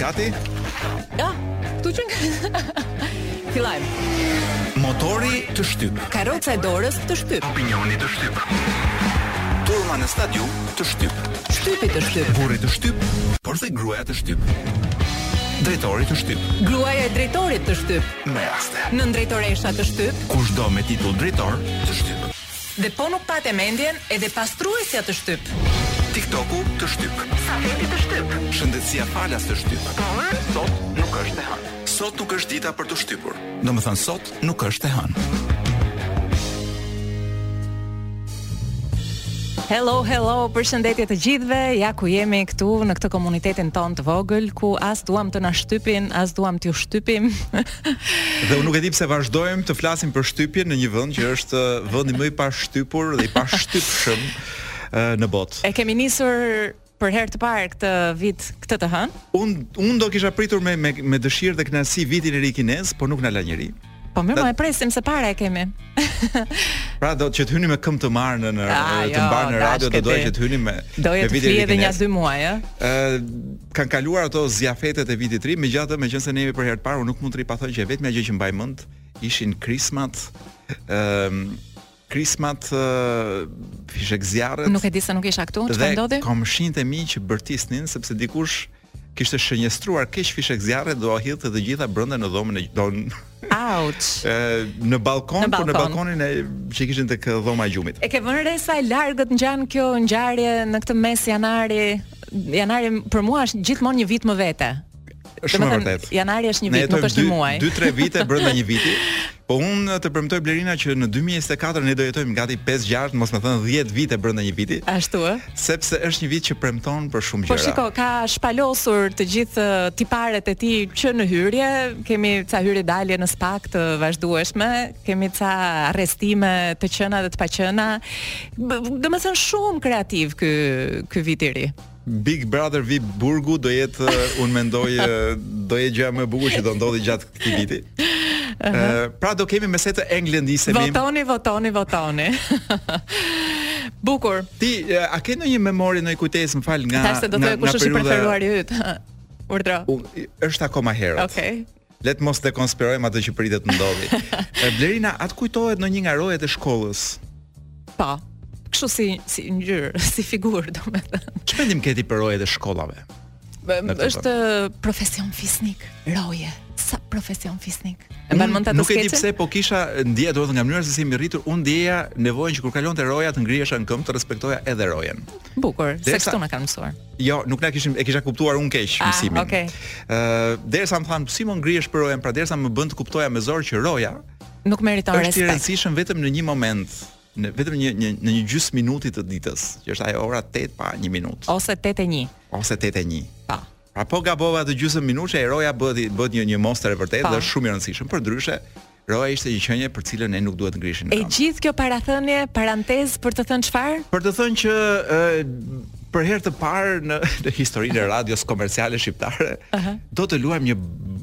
Gati? Ja, ah, këtu që nga... Fillojmë. Motori të shtyp. Karoca e dorës të shtyp. Opinioni të shtyp. Turma në stadium të shtyp. Shtypi të shtyp. Burri të shtyp, por dhe gruaja të shtyp. Drejtori të shtyp. Gruaja e drejtorit të shtyp. Me raste. Nëndrejtoresha të shtyp. Kushdo me titull drejtor të shtyp. Dhe po nuk pate mendjen edhe pastruesja të shtyp. TikToku të shtyp. Safeti të shtyp. Shëndetësia falas të shtyp. Por sot nuk është e hënë. Sot nuk është dita për të shtypur. Domethënë sot nuk është e hënë. Hello, hello, përshëndetje të gjithëve. Ja ku jemi këtu në këtë komunitetin tonë të vogël ku as duam të na shtypin, as duam t'ju shtypim. Dhe unë nuk e di pse vazhdojmë të flasim për shtypjen në një vend që është vendi më i shtypur dhe i pashtypshëm në botë. E kemi nisur për herë të parë këtë vit këtë të hënë. Unë unë do kisha pritur me me, me dëshirë dhe kënaqësi vitin e ri kinez, por nuk na la njeri. Po mirë, po e presim se para e kemi. pra do që të hyni me këmbë të marrë në, në ah, të jo, mbarë në radio, do doja që të hyni me me vitin e ri kinez. Do edhe një dy muaj, ë? Ë Kanë kaluar ato zjafetet e Vitit të Ri, megjithatë, meqenëse ne jemi për herë të parë, unë nuk mund të rri pa thënë që e vetmja gjë që mbaj mend ishin krismat, ë ehm, krismat, fishekzjarrët. Nuk e di se nuk isha këtu, çfarë ndodhi? Dhe komshinjtë e mi që bërtisnin sepse dikush kishte shënjestruar keq fishekzjarret dhe i hidhte të gjitha brenda në dhomën e do Ouch. në ballkon, po në ballkonin e që kishin tek dhoma e gjumit. E ke vënë re sa e largët ngjan kjo ngjarje në këtë mes janari? Janari për mua është gjithmonë një vit më vete. Shumë e vërtetë. Janari është një vit, nuk është një muaj. 2-3 vite brenda një viti. Po unë të premtoj Blerina që në 2024 ne do jetojmë gati 5-6, mos me thënë 10 vite brenda një viti. Ashtu ë? Sepse është një vit që premton për shumë po gjëra. Po shiko, ka shpalosur të gjithë tiparet e tij që në hyrje, Kemi ca hyrje dalje në SPAK të vazhdueshme, kemi ca arrestime të qëna dhe të paqëna. Domethënë shumë kreativ ky ky vit i ri. Big Brother VIP burgu do jetë uh, unë mendoj uh, do jetë gjëja më e bukur që do ndodhi gjatë këtij viti. Uh -huh. pra do kemi me se të eglendisemi. Votoni, votoni, votoni. bukur. Ti a ke ndonjë memorie, ndonjë kujtesë, më fal nga Tashi s'e di kush është i preferuari yt. Urdhro. Është akoma herët. Okej. Okay. Le të mos dekonspirojmë atë që pritet të ndodhi. Blerina, a të kujtohet ndonjë nga rojet e shkollës? Po. Kështu si si ngjyrë, si figurë, domethënë. Çfarë mendim ke ti për rojet e shkollave? Është profesion fisnik, roje sa profesion fisnik. E mban mend atë sketch? Nuk e di pse, po kisha ndjeja domethënë nga mënyra se si jam rritur, unë ndjeja nevojën që kur kalonte roja të ngrihesha në këmbë të respektoja edhe rojen. Bukur, se Derisa- kështu na kanë mësuar. Jo, nuk na kishim e kisha kuptuar unë keq Ah, mësimin. okay. Ë, derisa më thanë si m'i ngrihesh për rojen, pra derisa më bënë të kuptoja me zor që roja Nuk meriton është i respekt. rëndësishëm vetëm në një moment, në vetëm një një në një gjysmë minuti të ditës, që është ajo ora 8 pa 1 minutë Ose 8 e 1. ose 8 e 1. Pa. Pra po gabova atë gjysëm minutë, e roja bëhet bëhet një një monstër e vërtetë dhe është shumë i rëndësishëm. Përndryshe, roja ishte një qenie për cilën ne nuk duhet të ngriheshim. E gjithë kjo parathënie, parantezë për të thënë çfarë? Për të thënë që e, për herë të parë në, në historinë e radios komerciale shqiptare, uh -huh. do të luajmë një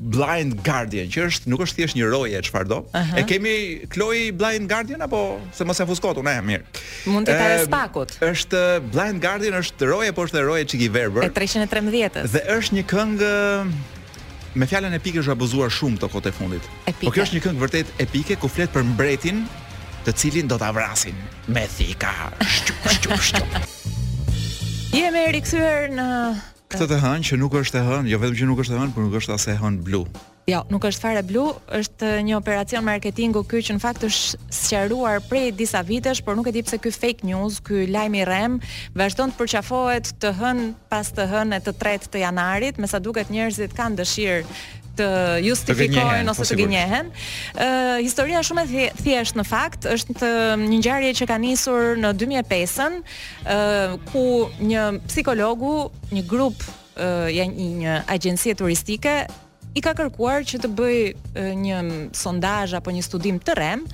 Blind Guardian, që është nuk është thjesht një roje çfarëdo. Uh -huh. E kemi Kloi Blind Guardian apo se mos e fuskot unë, mirë. Mund të jetë ajo e spakut. Është Blind Guardian është roje, por është roje çik i verbër. E 313-s. Dhe është një këngë me fjalën epike është abuzuar shumë këto kohë të fundit. Epike. Po kjo është një këngë vërtet epike ku flet për mbretin, të cilin do ta vrasin me thika. Shqup, shqup, shqup. Jemi rikthyer në këtë të hënë që nuk është e hënë, jo vetëm që nuk është e hënë, por nuk është as e hënë blu. Jo, nuk është fare blu, është një operacion marketingu ky që në fakt është sqaruar prej disa vitesh, por nuk e di pse ky fake news, ky lajm i rrem, vazhdon të përqafohet të hënë pas të hëne të tretë të janarit, me sa duket njerëzit kanë dëshirë të justifikohen ose po të gënjehen. Ë uh, historia shumë e thjeshtë në fakt është të, një ngjarje që ka nisur në 2005-ën, ë uh, ku një psikologu, një grup ja një agjencie turistike i ka kërkuar që të bëjë një sondazh apo një studim të rrem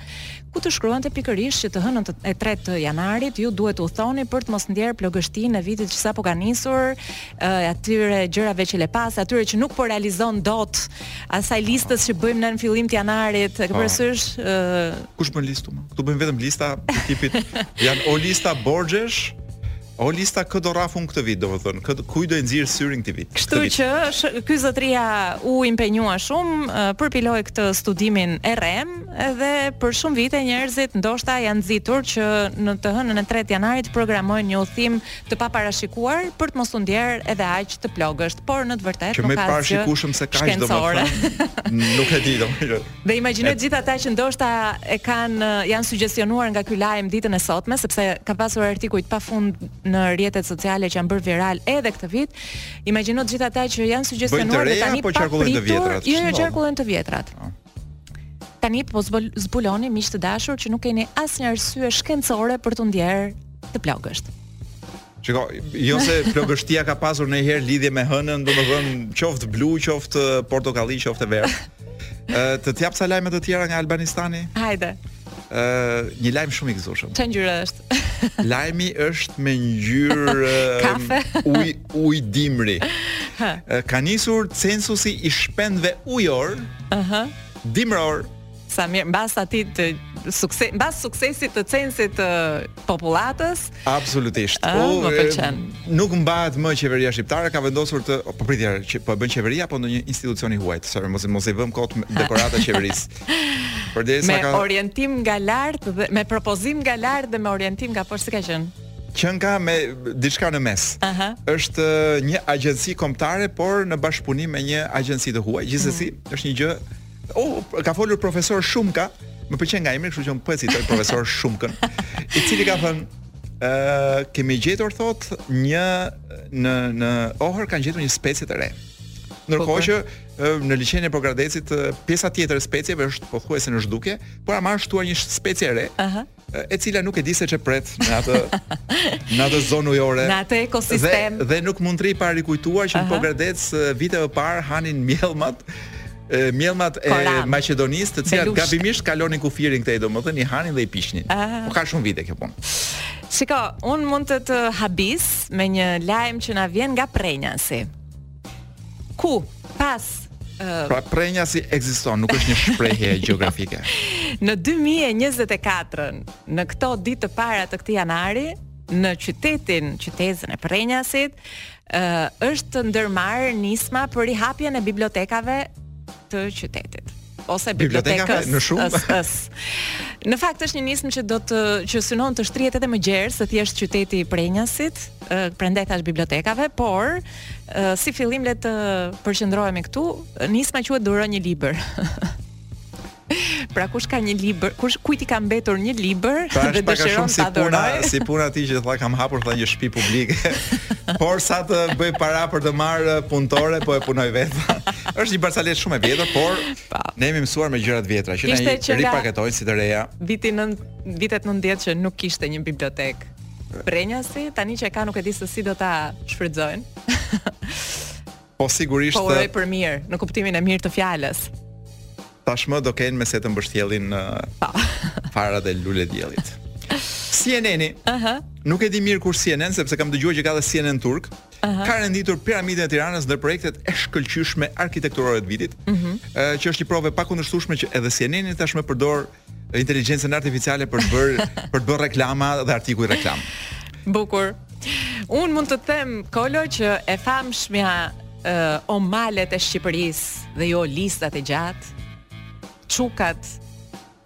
ku të shkruante pikërisht që të hënën e 3 të janarit ju duhet udhëtoni për të mos ndjerë plogështinë e vitit që sapo ka nisur, e atyre gjërave që lë pas, atyre që nuk po realizon dot, asaj listës që bëjmë në fillim të janarit, e ke po. parasysh? Kush bën listë më? Këtu bëjmë vetëm lista tipit. Janë o lista borxhesh, O lista kë do rraf unë këtë vit domethënë kë kujt do i nxjerr syrin këtë vit. Kështu që sh, ky zotria u impenjua shumë, përpiloi këtë studimin e rrem dhe për shumë vite njerëzit ndoshta janë nxitur që në të hënën e 3 janarit programojnë një udhëtim të paparashikuar për të mos u ndjerë edhe aq të plogësht, por në të vërtetë nuk ka asgjë. Që më të parashikueshëm se kaq domethën nuk e di domethën. Dhe imagjino të gjithë ata që ndoshta e kanë janë sugjestionuar nga ky lajm ditën e sotme sepse ka pasur artikuj të pafund në rrjetet sociale që janë bërë viral edhe këtë vit. Imagjino të gjithë ata që janë sugjestionuar dhe tani po qarkullojnë të vjetrat. Jo, jo qarkullojnë të vjetrat. Po. Tani po zbuloni miq të dashur që nuk keni asnjë arsye shkencore për t'u ndjerë të plogësht. Shiko, jo se plogështia ka pasur ndonjëherë lidhje me hënën, domethënë qoftë blu, qoftë portokalli, qoftë e verdhë. Të t'jap ca lajme të tjera nga Albanistani? Hajde. Ë, një lajm shumë i gëzushëm. Çfarë ngjyre është? Lajmi është me ngjyrë kafe, uj, uj dimri. Ka nisur censusi i shpendëve ujorë. Aha. Uh -huh. Dimrorë. Sa mirë, mbas atij të sukses, mbas suksesit të censit të popullatës. Absolutisht. A, po, më pëlqen. Nuk mbahet më qeveria shqiptare, ka vendosur të po pritja që po e bën qeveria apo ndonjë institucion i huaj, se mos mos i vëm kot dekorata qeverisë. Përderisa ka Me orientim nga lart dhe me propozim nga lart dhe me orientim nga poshtë ka qenë qenka me diçka në mes. Aha. Është një agjenci kombëtare, por në bashkëpunim me një agjenci të huaj. Gjithsesi, mm. është një gjë O, ka folur profesor Shumka, më pëlqen nga emri, kështu që po e citoj profesor Shumkën, i cili ka thënë ë uh, kemi gjetur thotë një në në Ohër kanë gjetur një specie të re. Ndërkohë po, po. që uh, në liqenin e Pogradecit uh, pjesa tjetër e specieve është pothuajse në zhdukje, por ama është shtuar një specie e re. Aha. Uh -huh. e cila nuk e di se ç'e pret në atë në atë zonë ujore. Në atë ekosistem. Dhe, dhe nuk mund të rri pa rikujtuar që në Pogradec vite më parë hanin mjellmat mjellmat e Maqedonisë, të cilat gabimisht kalonin kufirin këtej, domethënë i hanin dhe i piqnin. Ah. Po ka shumë vite kjo punë. Shiko, unë mund të të habis me një lajm që na vjen nga Prrenjasi. Ku pas uh, Pra Prrenjasi ekziston, nuk është një shprehje gjeografike. Në 2024, në këto ditë të para të këtij janari, në qytetin, qytezën e Prrenjasit, uh, është ndërmarrë nisma për rihapjen e bibliotekave të qytetit. ose bibliotekës në shumë ës, ës. Në fakt është një nismë që do të që synon të shtrihet edhe më gjerë se thjesht qyteti i Prrenjasit, prandaj thashë bibliotekave, por si fillim le të përqendrohemi këtu, nisma quhet Dhuro një libër. Pra kush ka një libër, kush kujt i ka mbetur një libër pra, dhe dëshiron ta dhurojë? Si puna atij që tha kam hapur tha një shtëpi publike. Por sa të bëj para për të marrë punëtore, po e punoj vetë. Është një barcaletë shumë e vjetër, por pa. ne jemi mësuar me gjëra të vjetra që ne i ripaketojnë si të reja. Viti 9 vitet 90 që nuk kishte një bibliotekë Prrenjasi, tani që e ka nuk e di se si do ta shfrytëzojnë. po sigurisht. Po uroj për mirë, në kuptimin e mirë të fjalës. Tashmë do kenë me se të mbështjellin farat e lulediellit. CNN-i. Aha. Uh -huh. Nuk e di mirë kur CNN sepse kam dëgjuar që ka dhe CNN turk. Ëh. Aha. ka renditur piramidën e Tiranës ndër projektet e shkëlqyeshme arkitekturore të vitit, mm -hmm. që është një provë e pakundërshtueshme që edhe CNN-i tashmë përdor inteligjencën artificiale për të bërë për të bërë reklama dhe artikuj reklam. Bukur. Un mund të them Kolo që e famshmja uh, o malet e Shqipërisë dhe ju o lisat e gjatë, çukat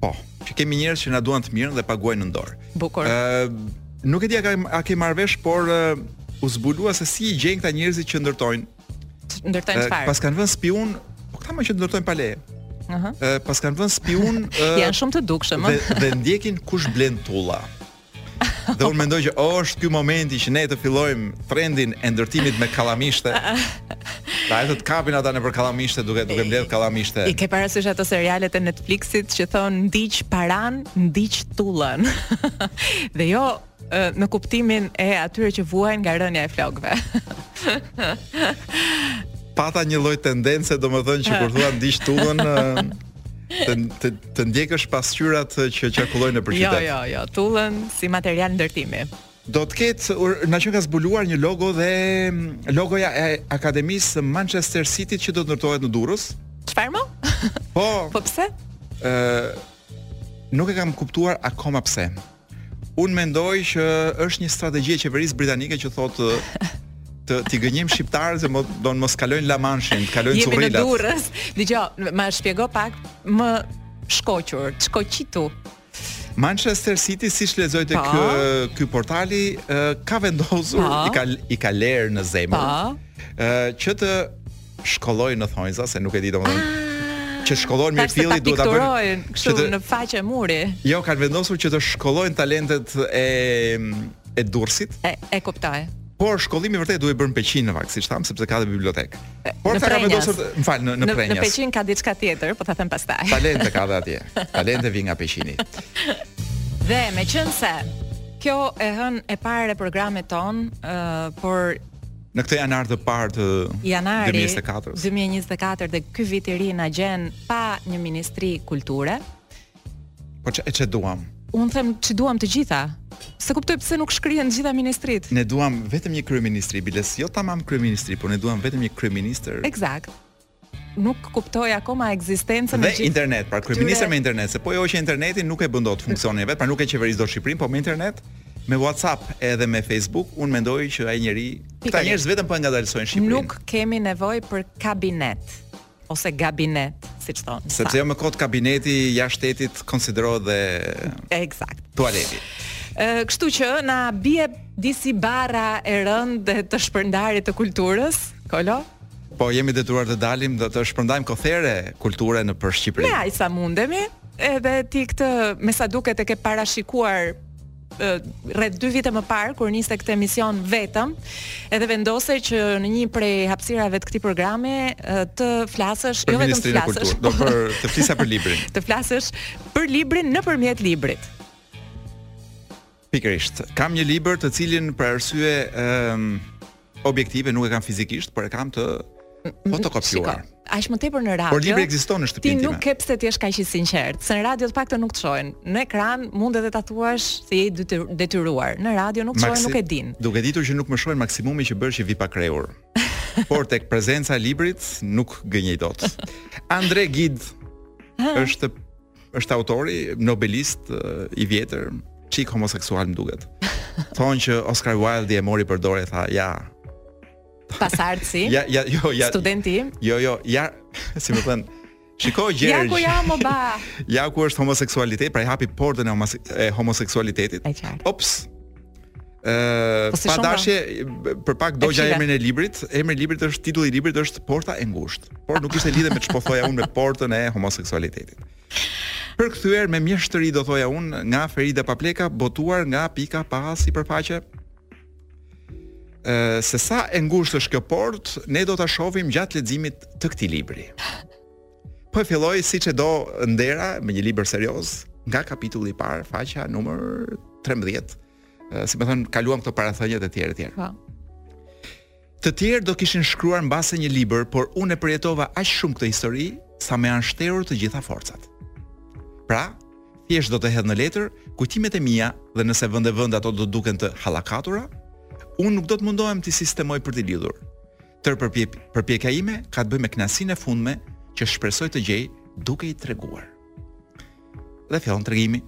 Po, që kemi njerëz që na duan të mirën dhe paguajnë nën dorë. Bukur. Ë nuk e di a ke a e ke marr vesh, por uh, u zbulua se si i gjejnë këta njerëzit që ndërtojnë. Ndërtojnë çfarë? Paskan vënë spiun, po këta më që ndërtojnë pa leje. Aha. Uh, paskan vënë spiun, uh, janë shumë të dukshëm. Dhe, dhe ndjekin kush blen tulla. Dhe unë mendoj që është ky momenti që ne të fillojmë trendin e ndërtimit me kallamishte. Ta e të kapin ata nëpër kallamishte duke duke mbledh kallamishte. I ke parasysh ato serialet e Netflixit që thon ndiq paran, ndiq tullën. dhe jo në kuptimin e atyre që vuajnë nga rënja e flokëve. Pata një lloj tendence, domethënë që kur thua ndiq tullën, të të, të ndjekësh pasqyrat që qarkullojnë nëpër jo, qytet. Jo, jo, jo, tullën si material ndërtimi. Dortë tona që ka zbuluar një logo dhe mm, logoja e Akademisë së Manchester City që do të ndërtohet në Durrës. Çfarë më? Po. Po pse? Ë nuk e kam kuptuar akoma pse. Unë mendoj që është një strategji e qeverisë britanike që thotë të ti gënjim shqiptarët se mo, don mos kalojnë La Manshin, të kalojnë Jemi në Durrës. Dgjoj, ma shpjego pak më shkoqur, shkoqitu. Manchester City siç lexoj tek po. ky portali ka vendosur pa. Po. i ka i ka lindur në zemër. Pa. Po. që të Shkollojnë në thonjza se nuk e di domethënë ah, që shkollojnë mirëfilli duhet ta bëjnë kështu të... në faqe muri. Jo, kanë vendosur që të shkollojnë talentet e e Durrësit. E e kuptoj. Por shkollimi vërtet duhet bërë në Peqin në fakt, siç tham, sepse ka dhe bibliotek. Por ka vendosur, më fal, në në Prenjas. Në Peqin ka diçka tjetër, po ta them pastaj. Talente ka dhe atje. Talente vijnë nga Peqini. Dhe meqenëse kjo e hën e pare programit ton, uh, por Në këtë janar të parë të 2024. 2024 dhe ky vit i ri na gjen pa një ministri kulture. Po ç'e ç'e duam? Unë them që i duam të gjitha. S'e kuptoj pse nuk shkrihen të gjitha ministrit. Ne duam vetëm një kryeministri, biles jo tamam kryeministri, por ne duam vetëm një kryeministër. Eksakt. nuk kuptoj akoma ekzistencën e gjithë internet, pra kryeministër me internet, se po ia hoqe internetin nuk e bën dot funksionin e vet, pra nuk e qeveris dot Shqipërinë, po me internet, me WhatsApp edhe me Facebook, unë mendoj që ai njeri, këta njerëz vetëm po e ngadalësojnë Shqipërinë. Nuk kemi nevojë për kabinet ose gabinet, siç thonë. Sepse jo me kot kabineti jashtë shtetit konsiderohet dhe Eksakt. Tualeti. Ë, kështu që na bie disi barra e rëndë të shpërndarjes të kulturës, Kolo. Po jemi detyruar të dalim dhe të shpërndajmë kothere kulture nëpër Shqipëri. Me aq sa mundemi, edhe ti këtë me sa duket e ke parashikuar rreth 2 vite më parë kur niste këtë emision vetëm, edhe vendose që në një prej hapësirave të këtij programi të flasësh, jo vetëm të flasësh, do për të flisja për librin. të flasësh për librin nëpërmjet librit. Pikërisht. Kam një libër të cilin për arsye ë um, objektive nuk e kam fizikisht, por e kam të fotokopjuar. Aq më tepër në radio. Por libri ekziston në shtëpinë time. Ti nuk ke pse të jesh kaq i sinqertë, se në radio të paktën nuk të shohin. Në ekran mund edhe ta thuash se je i detyruar. Në radio nuk të shohin, nuk e dinë. Duke ditur që nuk më shohin maksimumi që bëj është që vij pa krehur. por tek prezenca e librit nuk gënjej dot. André Gide është Është autori nobelist i vjetër, çik homoseksual më duket. Thonë që Oscar Wilde e mori për dore e tha, ja. Pasardhësi. ja, ja, jo, ja. Studenti im. Jo, jo, ja, si me thënë, Shiko Gjergj. Ja ku jam o ba. ja ku është homoseksualiteti, pra i hapi portën e, e homoseksualitetit. Ops. Po si pa shonga? dashje b- për pak dogja fshive. emrin e librit, emri i librit është titulli i librit është Porta e ngushtë, por nuk ishte lidhe me ç'po thoja unë me portën e homoseksualitetit. Përkthyer me mjeshtëri do thoja unë nga Feride Papleka, botuar nga Pika pa sipërfaqe. Ë se sa e ngushtë është kjo portë, ne do ta shohim gjatë leximit të këtij libri. Po e filloj siç e do ndera me një libër serioz, nga kapitulli i parë, faqja numër 13. si me thënë, kaluam këto parathëniet e tjera e tjera. Po. Të tjerë do kishin shkruar mbase një libër, por unë e përjetova aq shumë këtë histori sa më janë shterur të gjitha forcat. Pra, thjesht do t'i hedh në letër kujtimet e mia dhe nëse vende-vende ato do të duken të hallakatura, unë nuk do të mundohem t'i sistemoj për t'i lidhur. Tërë përpjek, përpjekja ime ka të bëjë me kënaqësinë e fundme që shpresoj të gjej duke i treguar. Dhe fillon tregimi.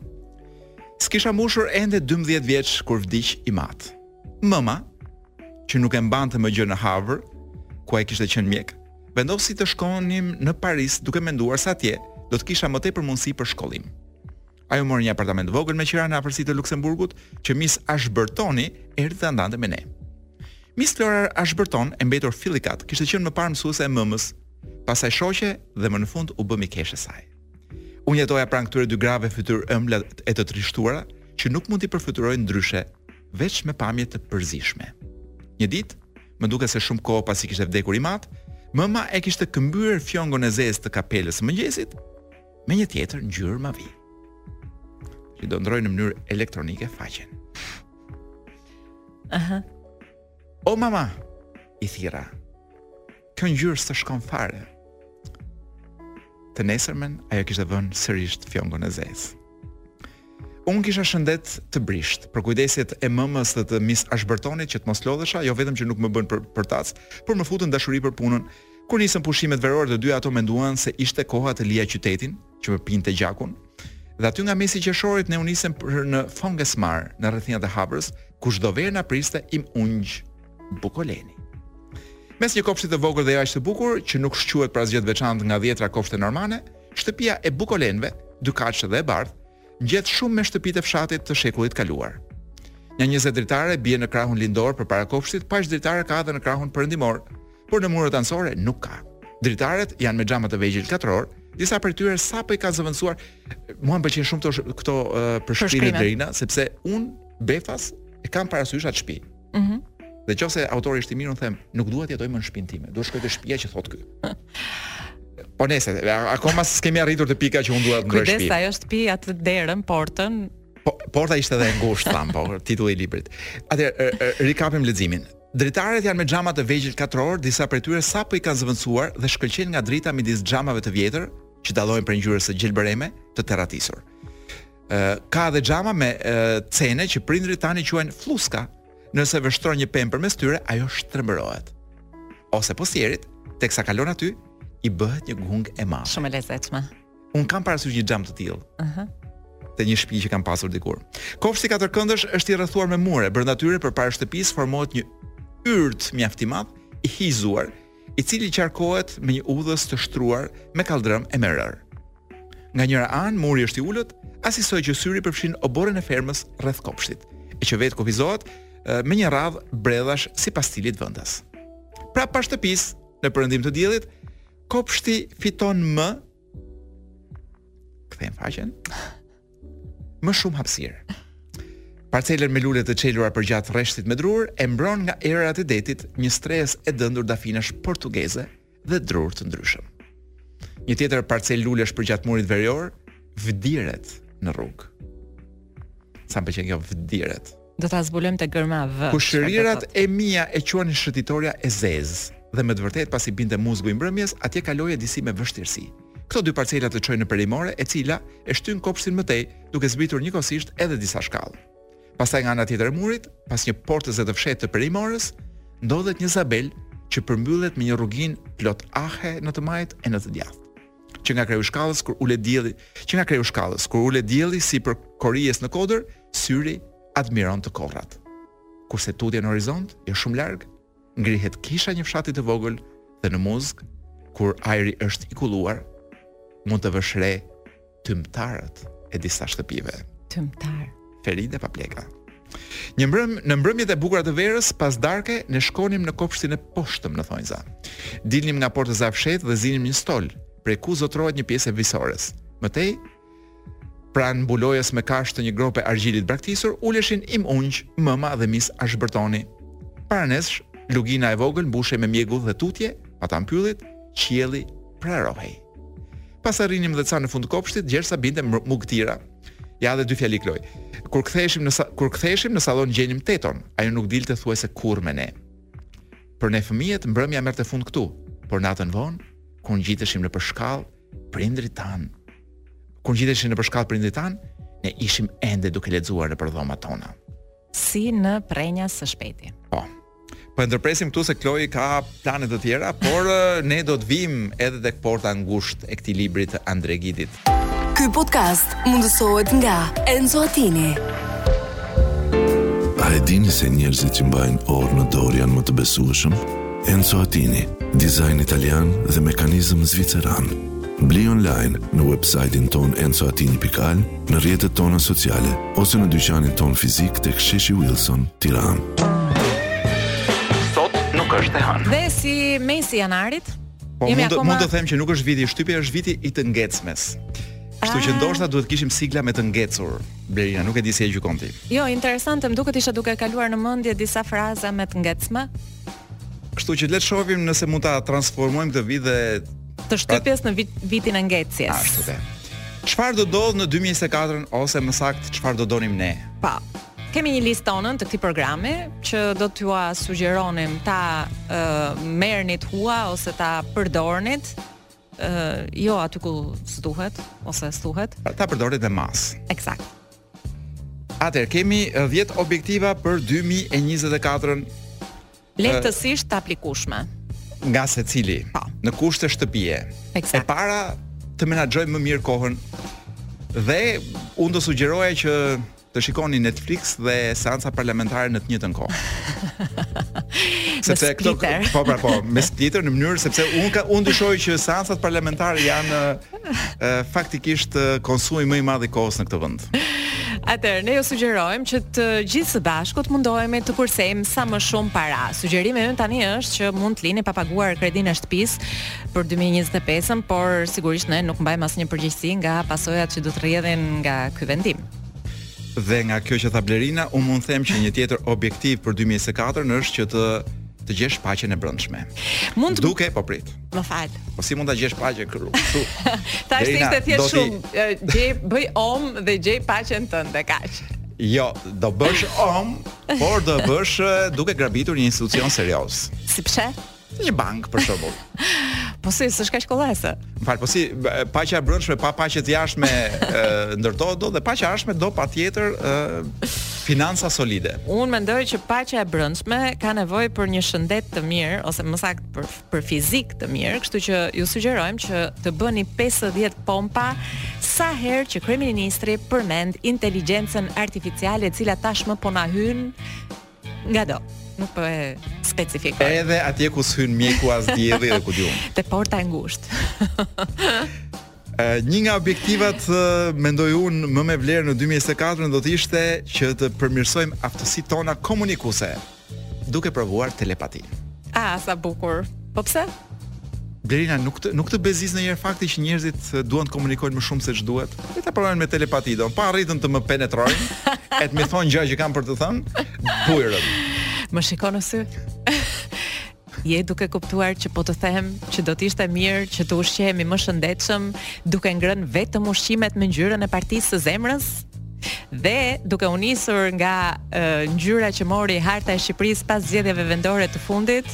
S'kisha mbushur ende 12 vjeç kur vdiq im atë. Mëma, që nuk e mbante më gjë në Havr, ku ai kishte qenë mjek, vendosi të shkonim në Paris duke menduar se atje do të kisha më tepër mundësi për shkollim. Ajo mori një apartament të vogël me qira në afërsi të Luksemburgut, që Miss Ashburtoni erdhi ta ndante me ne. Miss Flora Ashburton, e mbetur fillikat, kishte qenë më parë mësuese e mëmës, pastaj shoqe dhe më në fund u bë mikeshë e saj. Unë jetoja pranë këtyre dy grave fytyrëmbla e të trishtuara, që nuk mund t'i përfytyroj ndryshe, veç me pamje të përzishme. Një ditë, më duket se shumë kohë pasi kishte vdekur im atë, mëma e kishte këmbyer fjongon e zezë të kapelës së mëngjesit me një tjetër ngjyrë mavi. Që do ndërroj në mënyrë elektronike faqen. Aha. O mama, i thirra. Kjo ngjyrë s'të shkon fare. Të nesërmen ajo kishte vënë sërish fjongon e zezë. Unë kisha shëndet të brishtë, përkujdesjet e mëmës dhe të Miss Ashburtonit që të mos lodhesha, jo vetëm që nuk më bënë për, përtac, por më futën dashuri për punën. Kur nisën pushimet verore të dyja ato menduan se ishte koha të lija qytetin, që më pinte gjakun. Dhe aty nga mesi i qershorit ne u nisëm për në Fongesmar, në rrethinat e Havrës, ku çdo verë na priste im ungj Bukoleni. Mes një kopshti të vogël dhe jo aq të bukur, që nuk shquhet për asgjë të veçantë nga dhjetra kopshte normane, shtëpia e Bukolenëve, dykatëshe dhe e bardhë, Ngjet shumë me shtëpitë e fshatit të shekullit të kaluar. Nja njëzet dritare bien në krahun lindor përpara kopshtit, po aq dritare ka edhe në krahun perëndimor, por në muret anësore nuk ka. Dritaret janë me xhama të vegjël katror, disa prej tyre sapo i kanë zëvendësuar. Mua më pëlqejnë shumë këto këto uh, përshkrime Drina, sepse unë befas e kam parasysh atë shtëpi. Ëh. Mm Dhe qoftë se autori është i mirë, unë them, nuk dua të jetoj më në shtëpinë time. Dua të shkoj te shtëpia që thotë ky. Po nëse akoma s'kemi arritur te pika që unë dua të ndërroj shtëpi. Kujdes, ajo shtëpi atë derën, portën. Po, porta ishte edhe e ngushtë, thamë, po, titulli i librit. Atëherë, rikapim leximin. Dritaret janë me xhama të vegjël katror, disa prej tyre sapo i kanë zëvendësuar dhe shkëlqejnë nga drita midis xhamave të vjetër, që dallohen prej ngjyrës së gjelbëreme të terratisur. ka edhe xhama me cene që prindërit tanë i quajnë flluska. Nëse vështron një pemë përmes tyre, ajo shtrembërohet. Ose postierit, teksa kalon aty, i bëhet një gungë e madhe. Shumë e lezetshme. Unë kam parasysh një xham të tillë. Ëh. Uh -huh. Te një shtëpi që kam pasur dikur. Kopshti katërkëndësh është i rrethuar me mure, brenda tyre përpara shtëpisë formohet një yrt mjaft i madh i hijezuar i cili qarkohet me një udhës të shtruar me kalldrëm e me rërë. Nga njëra anë muri është i ulët, asisoj që syri përfshin oborrin e fermës rreth kopshtit, e që vetë kufizohet me një radhë bredhash sipas stilit vendas. Pra pas shtëpisë, në perëndim të diellit, kopshti fiton më, kthejmë faqen. Më shumë hapësirë. Parcelën me lule të çelura përgjatë rreshtit me drurë e mbron nga erërat e detit një shtresë e dëndur dafinash portugeze dhe drurë të ndryshëm. Një tjetër parcelë lulesh përgjatë murit verior vdiret në rrugë. Sa më pëlqen kjo vdiret. Do ta zbulojmë te gërma V. Kushërirat e mia e quanin shëtitorja e zezë dhe me të vërtetë pasi binte muzgu i mbrëmjes, atje kaloje disi me vështirësi. Këto dy parcela të çojnë në perimore, e cila e shtyn kopshtin më tej, duke zbritur njëkohësisht edhe disa shkallë. Pastaj nga ana tjetër e murit, pas një portëze të fshehtë të perimores, ndodhet një zabel që përmbyllet me një rruginë plot ahe në të majtë e në të djathtë. Që nga kreu i shkallës kur ulet dielli, që nga kreu i shkallës kur ulet dielli sipër korijes në kodër, Syri admiron të korrat. Kurse tutje në horizont, jo shumë larg, ngrihet kisha e një fshati të vogël dhe në muzg, kur ajri është i kulluar, mund të vësh re tymtarët e disa shtëpive. Tymtar. Feride Papleka. Një mbrëm, në mbrëmjet e bukura të verës, pas darke, ne shkonim në kopshtin e poshtëm në thonjëza. Dilnim nga portëza e fshehtë dhe zinim një stol, prej ku zotërohet një pjesë e visores. Më tej, Pranë mbulojës me kashtë të një grope argjili të braktisur, uleshin im ungj, mëma dhe mis Ashbërtoni. Para nesh, lugina e vogël mbushej me mjegull dhe tutje, matanë pyllit, qielli prarohej. Pastaj rrinim dhe ca në fund të kopshtit, gjersa binte mugëtira. Ja dhe dy fjali Kloi. Kur ktheheshim në kur ktheheshim në sallon gjenim teton. Ajo nuk dilte thuajse kurrë me ne. Për ne fëmijët mbrëmja merrte fund këtu, por natën vonë, kur ngjiteshin nëpër shkallë, Prindërit tanë, kur ngjiteshin nëpër shkallë prindërit tanë, ne ishim ende duke lexuar nëpër dhomat tona. Si ndërprerja së shpejti. Po, Po e ndërpresim këtu se Kloi ka plane të tjera, por ne do të vijmë edhe tek Porta e ngushtë e këtij libri të Andre Zhidit. Ky podcast mundësohet nga Enzo Attini. A e dini se njerëzit që mbajnë orë në dorë janë më të besueshëm? Enzo Attini, dizajn italian dhe mekanizëm zviceran. Bli online në website-in tonë enzoattini.al, në rrjetet tona sociale ose në dyqanin tonë fizik tek Sheshi Wilson, Tiranë. Sot nuk është e hënë. Dhe si mesi janarit, Po mund të, mund të them që nuk është viti i shtypjes, është viti i të ngecmes. Kështu që ah. ndoshta duhet të kishim sigël me të ngecur. Blerina, nuk e di si e gjykon ti. Jo, interesante, më duket isha duke kaluar në mendje disa fraza me të ngecme. Kështu që le të shohim nëse mund ta transformojmë këtë vit e të pra- shtypjes në vit, vitin e ngecjes. Ashtu dhe. Çfarë do ndodh në 2024-ën ose më saktë çfarë do donim ne? Po. Po. Kemi një listë tonën të këtij programi që do t'jua sugjeronim ta uh, merrnit hua ose ta përdornit uh, jo aty ku s'duhet ose s'duhet. Ta përdornit me masë. Eksakt. Atëherë kemi 10 objektiva për 2024-ën. Lehtësisht të aplikueshme. Nga secili. Po. Në kushte shtëpie. Eksakt. E para të menaxhojmë më mirë kohën dhe unë do sugjeroja që të shikoni Netflix dhe seanca parlamentare në të njëjtën kohë. sepse këto po pra po, me splitter në mënyrë sepse unë unë dyshoj që seancat parlamentare janë faktikisht konsumi më i madh i kohës në këtë vend. Atëherë ne ju sugjerojmë që të gjithë së bashku të mundohemi të kursejmë sa më shumë para. Sugjerimi ynë tani është që mund të lini pa paguar kredinë e shtëpisë për 2025-ën, por sigurisht ne nuk mbajmë asnjë përgjegjësi nga pasojat që do të rrjedhin nga ky vendim. Dhe nga kjo që tha Blerina, unë mund të them që një tjetër objektiv për 2024-ën është që të të gjesh paqen e brendshme. Mund të... duke po prit. Më fal. Po si mund ta gjesh paqen këtu? Tashi ishte thjesht shumë, gjej bëj om dhe gjej paqen tënde kaq. Jo, do bësh om, por do bësh duke grabitur një institucion serioz. Si pse? Një bankë për shembull. Po si, s'është kaq kollajse. Më fal, po si, paqja e brendshme pa paqe të jashtme ndërtohet do dhe paqja e jashtme do patjetër financa solide. Unë mendoj që paqja e brendshme ka nevojë për një shëndet të mirë ose më saktë për për fizik të mirë, kështu që ju sugjerojmë që të bëni 50 pompa sa herë që kryeministri përmend inteligjencën artificiale e cila tashmë po na hyn ngado. Nuk po e specifikoj. Edhe atje ku s'hyn mjeku as dielli dhe ku di unë. Te porta e ngushtë. një nga objektivat mendoj unë më me vlerë në 2024 do të ishte që të përmirësojmë aftësitë tona komunikuese. duke provuar telepati. Ah, sa bukur. Po pse? Blerina nuk të, nuk të bezdis ndonjëherë fakti që njerëzit duan të komunikojnë më shumë seç duhet E ta provojnë me telepati dhe po arritën të më penetrojnë e të ma thonë gjënë që kam për të thënë bujrëm Më shikon në sy Je duke kuptuar që po të them që do të ishte mirë që të ushqehemi më shëndetshëm duke ngrënë vetëm ushqimet me ngjyrën e partisë së zemrës? Dhe duke u nisur nga uh, ngjyra që mori harta e Shqipërisë pas zgjedhjeve vendore të fundit,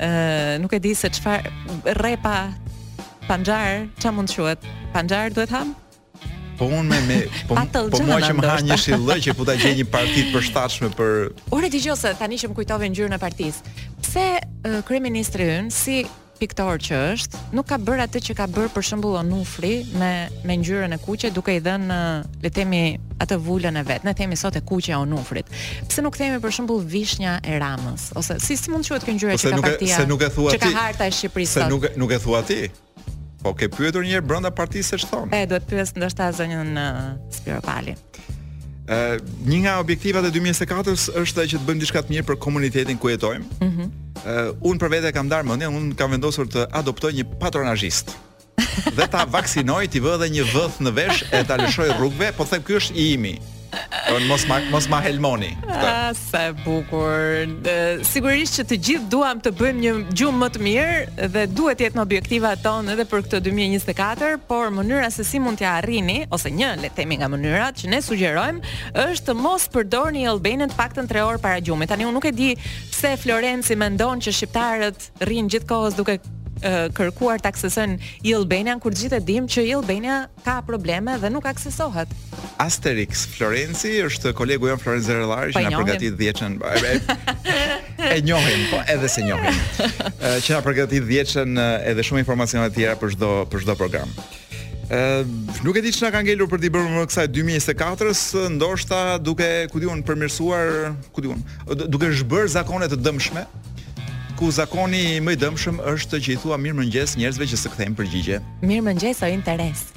uh, nuk e di se çfarë rrepa panxhar, çfarë mund të quhet? Panxhar duhet hamë? Po unë me me po, po mua që më ha një shillë që po ta gjej një parti të përshtatshme për Ore dëgjo se tani që më kujtove ngjyrën e partisë. Pse uh, kryeministri ynë si piktor që është, nuk ka bërë atë që ka bërë për shembull Onufri me me ngjyrën e kuqe duke i dhënë le të themi atë vulën e vet. Ne themi sot e kuqja e Onufrit. Pse nuk themi për shembull vishnja e Ramës ose si si mund të quhet kjo ngjyrë që ka partia? Se nuk e thua ti. Që ka harta e Shqipërisë sot. Se nuk nuk e thua ti. Po ke pyetur një herë brenda partisë se ç'thonë? E duhet pyes ndoshta zonjën uh, Spiropali. Ë një nga objektivat e 2024-s është që të bëjmë diçka të mirë për komunitetin ku jetojmë. Ëh. Mm -hmm. uh, un për vete kam ndarë mendjen, un kam vendosur të adoptoj një patronazhist. dhe ta vaksinoj, t'i vë edhe një vath në vesh e ta lëshoj rrugëve, po them ky është i imi. Don mos ma mos ma helmoni. Ah, sa e bukur. Sigurisht që të gjithë duam të bëjmë një gjumë më të mirë dhe duhet të jetë në objektivat tona edhe për këtë 2024, por mënyra se si mund t'ja arrini ose një le të themi nga mënyrat që ne sugjerojmë është të mos përdorni e-Albanian të paktën 3 orë para gjumit. Tani unë nuk e di pse Florenci mendon që shqiptarët rrinë gjithkohës duke kërkuar të aksesojnë e-Albanian kur gjithë e dimë që e-Albania Ka probleme dhe nuk aksesohet. Asterisk Florenci është kolegu jonë Florenc Zerellari po që na përgatit dhjetën. E njohim, po edhe s'e njohim. Që na përgatit dhjetën edhe shumë informacione të tjera për çdo për çdo program. Ë nuk e di çna ka ngelur për të bërë më kësaj 2024-s, ndoshta duke ku di unë përmirësuar, ku di unë, duke zhbërë zakone të dëmshme, ku zakoni më i dëmshëm është që i thua mirëmëngjes njerëzve që s'të kthejnë përgjigje. Mirëmëngjes o interes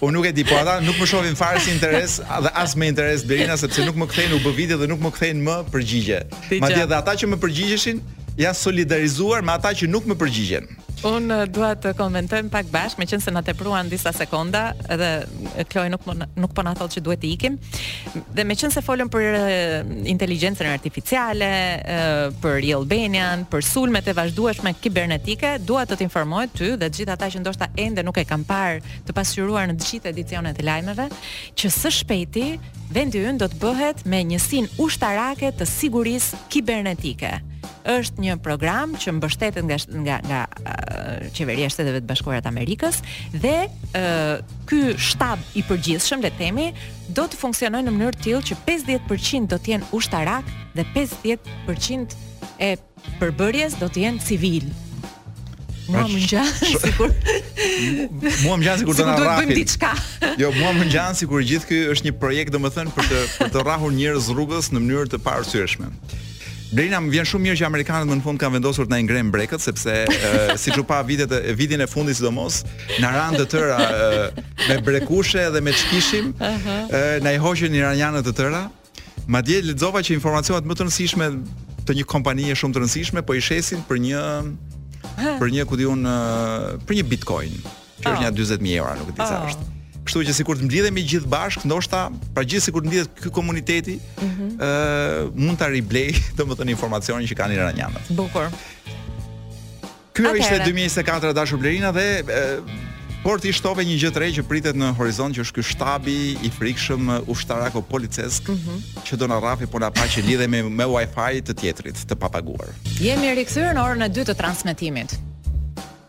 Unë nuk e di, po ata nuk më shohin fare si interes dhe as me interes Blerina sepse nuk më kthejnë u bë viti dhe nuk më kthejnë më përgjigje. Madje edhe ata që më përgjigjeshin janë solidarizuar me ata që nuk më përgjigjen. Un uh, dua të komentojmë pak bashkë, meqense na tepruan disa sekonda dhe Kloj nuk po nuk po na thotë që duhet të ikim. Dhe meqenëse folëm për inteligencën artificiale, për e-Albanian, për sulmet e vazhdueshme kibernetike, dua të të informoj ty dhe të gjithë ata që ndoshta ende nuk e kanë parë të pasqyruar në të gjithë edicionet e lajmeve, që së shpejti vendi ynë do të bëhet me njësinë ushtarake të sigurisë kibernetike është një program që mbështetet nga nga nga uh, qeveria e Shteteve të Bashkuara të Amerikës dhe uh, ky shtab i përgjithshëm le të themi do të funksionojë në mënyrë të tillë që 50% do të jenë ushtarakë dhe 50% e përbërjes do të jenë civilë. Mua më ngjan sikur Mua më ngjan sikur do na rrafin. diçka. Jo, mua më ngjan sikur gjithë ky është një projekt domethënë për të për të rrahur njerëz rrugës në mënyrë të paarsyeshme. Blerina më vjen shumë mirë që amerikanët më në fund kanë vendosur të na ngrenë brekët sepse uh, siç u pa vitet e vitin e fundit sidomos na ranë të tëra uh, me brekushe dhe me çkishim uh -huh. uh, na i hoqën iranianët të tëra madje lexova që informacionet më të rëndësishme të një kompanie shumë të rëndësishme po i shesin për një për një ku di unë uh, për një bitcoin Që është nja 40 mijë euro, nuk e di sa është. Kështu që sikur të mblidhemi gjithë bashkë, ndoshta pra gjithë sikur të mblidhet ky komuniteti, ëh, mm -hmm. uh, mund ta riblejë, domethënë informacionin që kanë iranianët. Bukur. Ky ishte 2024 e dashur Blerina dhe uh, Por ti shtove një gjë të re që pritet në horizont që është ky shtabi i frikshëm ushtarako policesk mm -hmm. që do na rrahi po na pa që lidhe me, me wifi të tjetrit të papaguar. Jemi rikthyer në orën e dytë të transmetimit.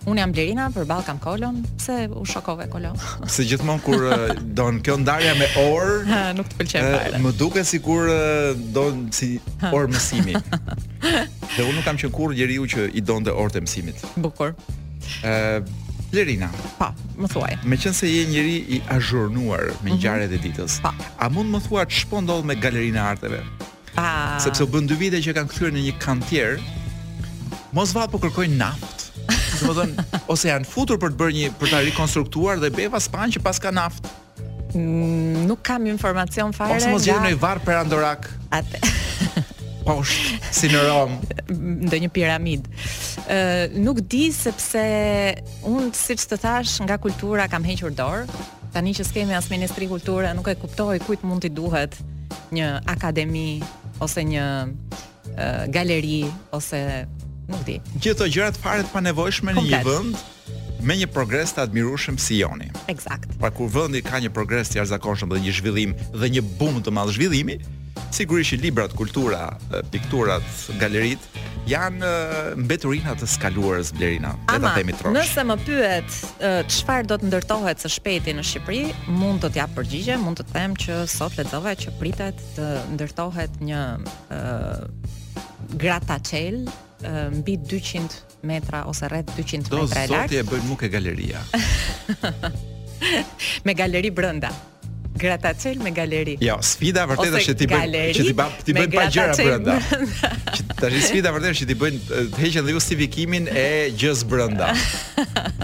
Unë jam Blerina, përballë kam Kolon. Pse u shokove Kolo? Se gjithmonë kur ndodh kjo ndarja me orë, nuk të pëlqen fare. Më duket sikur ndodh si orë mësimi. Dhe unë nuk kam qenë kurrë njeriu që i donte orët e mësimit. Bukur. Ë Blerina. Po, më thuaj. Meqenëse je njeri i azhurnuar me mhm. ngjarjet e ditës. Po. A mund të më thuash ç'po ndodh me Galerinë e Arteve? Ah. Sepse u bënë dy vite që e kanë kthyer në një kantier. Mos vallë po kërkojnë naftë. Domethënë, ose janë futur për të bërë një për ta rikonstruktuar dhe befas panë që paska naftë. Mm, nuk kam informacion fare. Ose mos gjenë një varr perandorak. Atë. Poshtë si në Romë, ndonjë piramidë. Ë uh, nuk di sepse unë siç të thashë nga kultura kam hequr dorë. Tani që s'kemi as Ministri Kulture, nuk e kuptoj kujt mund t'i duhet një akademi ose një uh, galeri ose nuk di. Gjithë këto gjërat fare të panevojshme në një vend me një progres të admirueshëm si joni. Eksakt. Pra kur vendi ka një progres të jashtëzakonshëm dhe një zhvillim dhe një bum të madh zhvillimi, sigurisht që librat, kultura, pikturat, galeritë Janë mbeturina të së kaluarës Blerina, le ta themi troç. Nëse më pyet çfarë do të ndërtohet së shpejti në Shqipëri, mund të të jap përgjigje, mund të të them që sot lexova që pritet të ndërtohet një uh, grataçel uh, mbi 200 metra ose rreth 200 do, metra e lartë. Do zoti e bëjnë mu ke galeria. me galeri brenda. Grataçel me galeri. Jo, sfida e vërtetë është që t'i bëjnë që t'i bëjnë t'i bëjnë pa gjëra brenda. Që tash sfida e vërtetë është që t'i bëjnë të heqin dhe justifikimin e gjësë brenda.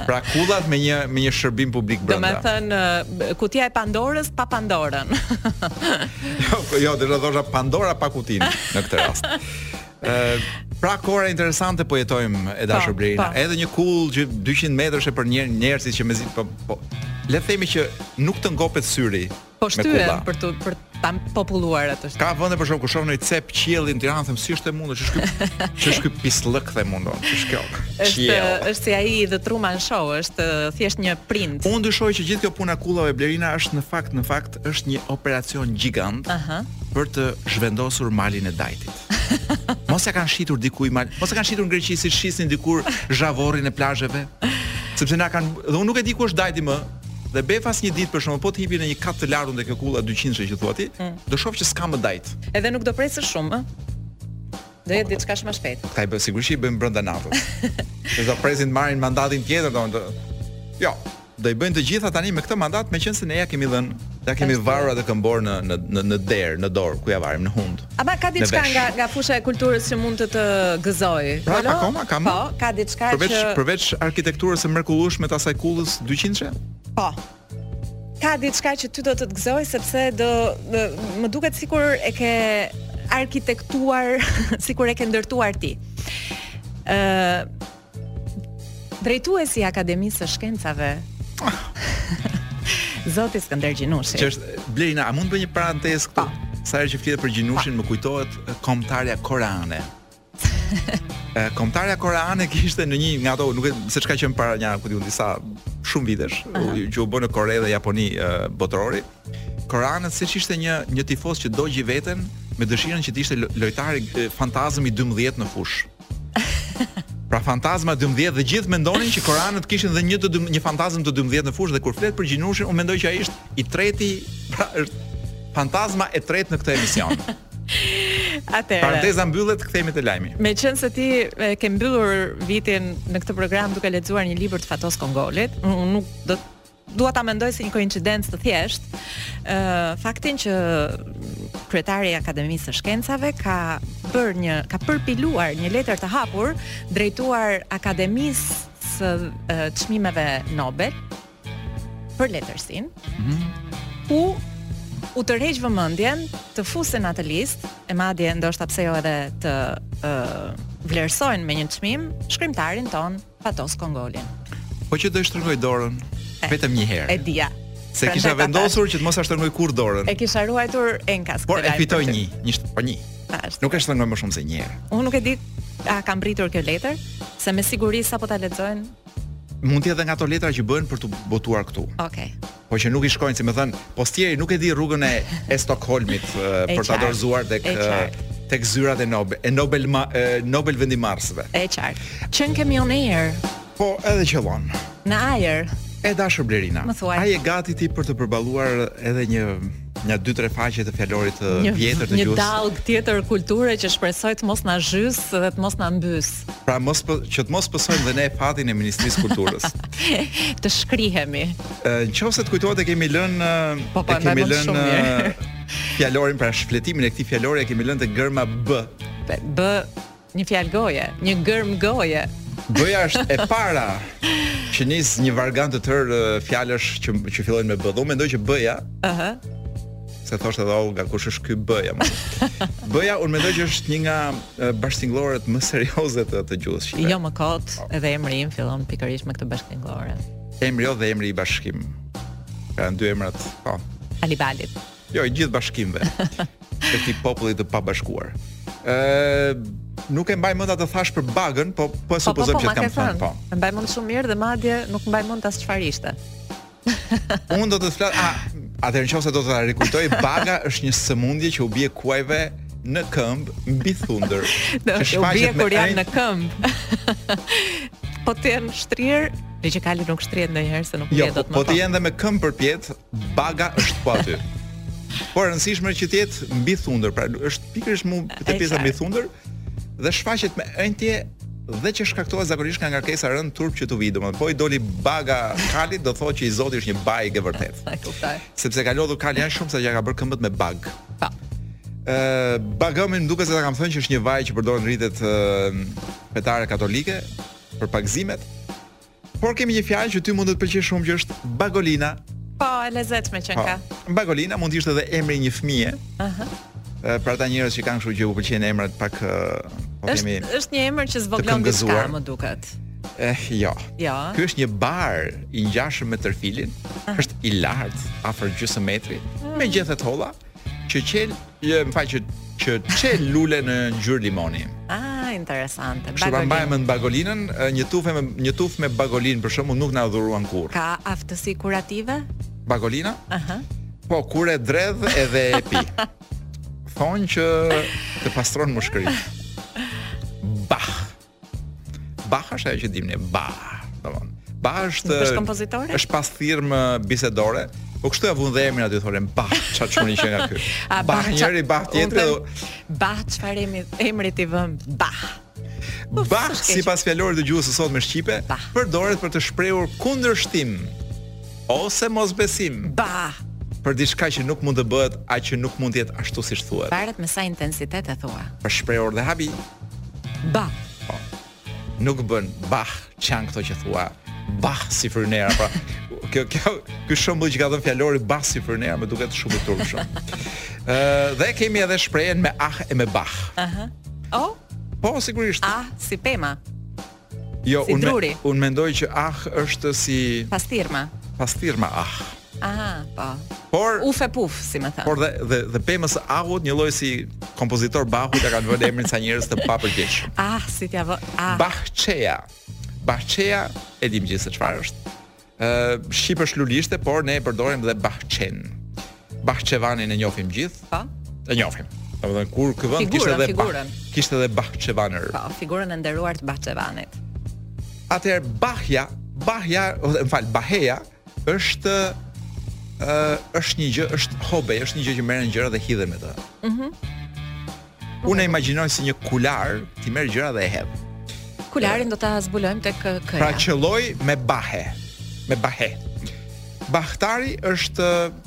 Pra kullat me një me një shërbim publik brenda. Domethënë kutia e Pandorës pa Pandorën. jo, jo, do të thosha Pandora pa kutinë në këtë rast. pra kohëra interesante po jetojmë e dashur Blerina. Po. Edhe një kullë 200 metërshe për një njerëzit që mezi po, po le të themi që nuk të ngopet syri. Po shtyhen për të për ta populluar atë. Ka vende për shembull ku shoh një cep qielli në Tiranë them si është e mundur ç'është ky ç'është ky pisllëk them unë. Ç'është kjo? Është është si ai The Truman Show, është thjesht një print. Unë dyshoj që gjithë kjo puna e kullave Blerina është në fakt në fakt është një operacion gjigant. Aha. Uh -huh. Për të zhvendosur malin e Dajtit. Mos e kanë shitur diku si mal, mos e kanë shitur në Greqi si shisnin dikur zhavorrin e plazheve. Sepse na kanë, dhe unë nuk e di ku është Dajti më, dhe befas një ditë për shembull po të hipi në një kat të lartë te ajo kulla 200-she që thua ti, mm. do shoh që s'ka më Dajt. Edhe nuk do presë shumë, ë? Do jetë diçka shumë shpejt. Ka, po sigurisht që i bëjmë brenda natës. S'do presin të marrin mandatin tjetër, domethënë. Jo. Do i bëjnë të gjitha tani me këtë mandat, meqenëse ne ia kemi dhënë, ia kemi varur atë këmborë në në në në derë, në dorë, ku ia varëm në hundë. A po ka diçka nga nga fusha e kulturës që mund të të gëzojë? Pra, Volo? akoma ka? Po, ka diçka Përveç që përveç arkitekturës së mrekullueshme të asaj kullës 200-she? po. Ka diçka që ty do të të gëzojë sepse do më duket sikur e ke arkitektuar, sikur e ke ndërtuar ti. Ë Drejtuesi i Akademisë së Shkencave. Zoti Skënder Gjinushi. Që është Blerina, a mund të bëj një parantezë këtu? Po. Sa herë që flitet për Gjinushin, më kujtohet kombëtarja koreane. Kombëtarja koreane kishte në një nga ato, nuk e di se ç'ka qenë para një, ku di unë disa shumë vitesh, që u bë në Kore dhe Japoni botërori. Koreanët se ç'ishte një një tifoz që dogji veten me dëshirën që të ishte lojtari fantazëm i 12 në fush. Pra fantazma e 12 dhe të gjithë mendonin që koreanët kishin dhe një të dym, një fantazëm të 12 në fushë dhe kur flet për Gjinushin, unë mendoj që ai është i treti, pra është fantazma e tretë në këtë emision. Atëherë. Paranteza mbyllet, kthehemi te lajmi. Meqenëse ti e ke mbyllur vitin në këtë program duke lexuar një libër të Fatos Kongolit, unë nuk do Dua ta mendoj si një koincidencë të thjeshtë, ë faktin që kryetari i Akademisë së Shkencave ka bërë një ka përpiluar një letër të hapur drejtuar Akademisë së çmimeve Nobel për letërsinë. Mm -hmm. Ku u tërheq vëmendjen të fusin në atë listë, e madje ndoshta pse jo edhe të ë uh, vlerësojnë me një çmim shkrimtarin tonë Fatos Kongolin. Po që do ia shtrëngoj dorën vetëm një herë. E dija. Se Prandaj kisha vendosur që të mos ia shtrëngoj kurrë dorën. E kisha ruajtur enkas. Por e fitoi një, një shtëpi, po një. Nuk ia shtrëngoj më shumë se një herë. Unë nuk e di a ka mbërritur kjo letër, se me siguri sapo ta lexojnë mund të jetë nga ato letra që bëhen për t'u botuar këtu. Okej. Okay. Po që nuk i shkojnë, si me thënë, postieri nuk e di rrugën e, e Stokholmit për ta dorëzuar tek tek zyrat e Nobel e Nobel ma, e Nobel vendimarrësve. E qartë. Qenkemi on air. Po, edhe qëllon. Në ajër. E dashur Blerina. Më thuaj. A je gati ti për të përballuar edhe një nga dy tre faqe të fjalorit të një, vjetër të gjuhës. Një dallgë tjetër kulture që shpresoj të mos na zhysë dhe të mos na mbysë. Pra mos pë, që të mos pësojmë dhe ne fatin e Ministrisë së Kulturës. të shkrihemi. Në qoftë se të kujtohet e kemi lënë po, po e kemi lënë fjalorin pra shfletimin e këtij fjalori e kemi lënë te gërma B. B Një fjalë goje, një gërmë goje. B-ja është e para që nis një vargan të tërë fjalësh që që fillojnë me b. Do mendoj që B-ja. Ëh. Uh -huh. Se thoshte edhe Olga kush është ky B-ja. B-ja unë mendoj që është një nga bashkëtingëlloret më serioze të të gjuhës shqipe. Jo më kot, edhe emri im fillon pikërisht me këtë bashkëtingëllore. Emri jo dhe emri i Bashkim. Ka dy emrat, po. Alibalit. Jo, i gjithë Bashkimëve. Të këtij populli të pabashkuar. Ë nuk e mbaj mend a të thashë për bagën, po po e po, po, supozoj po, që kam thënë. Po. E mbaj mend shumë mirë dhe madje nuk mbaj mend as çfarë ishte. Unë do të flas, a atëherë nëse do të ta rikujtoj, baga është një sëmundje që u bie kuajve në këmbë mbi thundër. Domethënë u bie kur janë në këmbë. po të jenë shtrirë Edhe që kali nuk shtrihet ndonjëherë se nuk jo, do të më. Po të jenë dhe me këmbë përpjetë, Baga është po aty. Po e rëndësishme që të jetë mbi thundër, pra është pikërisht mu te pjesa mbi thundër dhe shfaqet me ënjtje dhe që shkaktohet zakonisht nga ngarkesa e rëndë turp që t'u vijë, domethënë po i doli baga kalit do thotë që i zoti është një bajgë e vërtetë. Sepse e ka lodhur kalin aq shumë sa që ia ka bërë këmbët me bagë. Pa. Ë bagmi më duket se ta kam thënë që është një vaj që përdoret në ritet fetare katolike për pagëzimet. Por kemi një fjalë që ty mund të të pëlqejë shumë që është bagolina. Po, e lezetshme qenka. Po, bagolina mund të ishte edhe emri i një fëmije. Aha. Për ata njerëz që kanë kështu që u pëlqejnë emrat pak po kemi. Është është një emër që zvogëlon diçka, më duket. Eh, jo. Jo. Ky është një bar i ngjashëm me tërfilin. Është i lartë, afër gjysmë metri, me gjethe të holla. që qel, jo, më fal që që çel lule në ngjyrë limoni. Ah, interesante. Kështu ta mbajmë mend bagolinën, një tufë me një tufë me bagolinë për shembull nuk na dhuruan kurrë. Ka aftësi kurative? Bagolina? Aha. Po, kur e dredh edhe e pi. Thonë që të pastron mushkërinë. Bah është ajo që dimë ne, bah, domthënë. Bah është është kompozitor? Është pasthirrmë bisedore. Po kështu ia vunë dhe emrin aty thonë bah, çfarë çuni qenka ky. Bah njëri, bah tjetri. Bah çfarë emri emri t'i vëmë? Bah. Bah sipas fjalorit të gjuhës së sotme shqipe, përdoret për të shprehur kundërshtim ose mosbesim. Bah për diçka që nuk mund të bëhet, a që nuk mund të jetë ashtu siç thuhet. Varet me sa intensitet e thua. Por shpreh dhe habi. Bah. Po. Nuk bën bah ça janë këto që thua bah si fryn era po kjo kjo ky shembull që ka dhënë fjalori bah si fryn era më duket shumë i turpshëm. Ë dhe kemi edhe shprehjen me ah e me bah. Aha. Oh? Po sigurisht. Ah si pema. Jo, si unë unë mendoj që ah është si pasthirrma. Pasthirrma ah. Aha, po. Po uf e puf, si me thënë. Por dhe dhe dhe pemës ahut njëlloj si kompozitor Bahu ia kanë vënë emrin ca njerëz të papërgjegjshëm. Ah, si t'ia vë. Ah. Bahçeja. Bahçeja e dimë gjithë se çfarë është. Ë shqip është lulishte, por ne e përdorim dhe bahçen. Bahçevanin e njohim gjithë. Po. E njohim. Domethënë kur ky vend kishte edhe figurën. Bah, kishte edhe bahçevanë. Po, figurën e nderuar të bahçevanit. Atëherë baheja, baheja, më fal, baheja është ë është një gjë, është hobe, është një gjë që merren gjëra dhe hidhen me të. Mhm. Mm Unë e imagjinoj si një kular, ti merr gjëra dhe e hedh. Kularin do ta zbulojmë tek k-ja. Pra qëlloj me bahe, me bahe. Bahtari është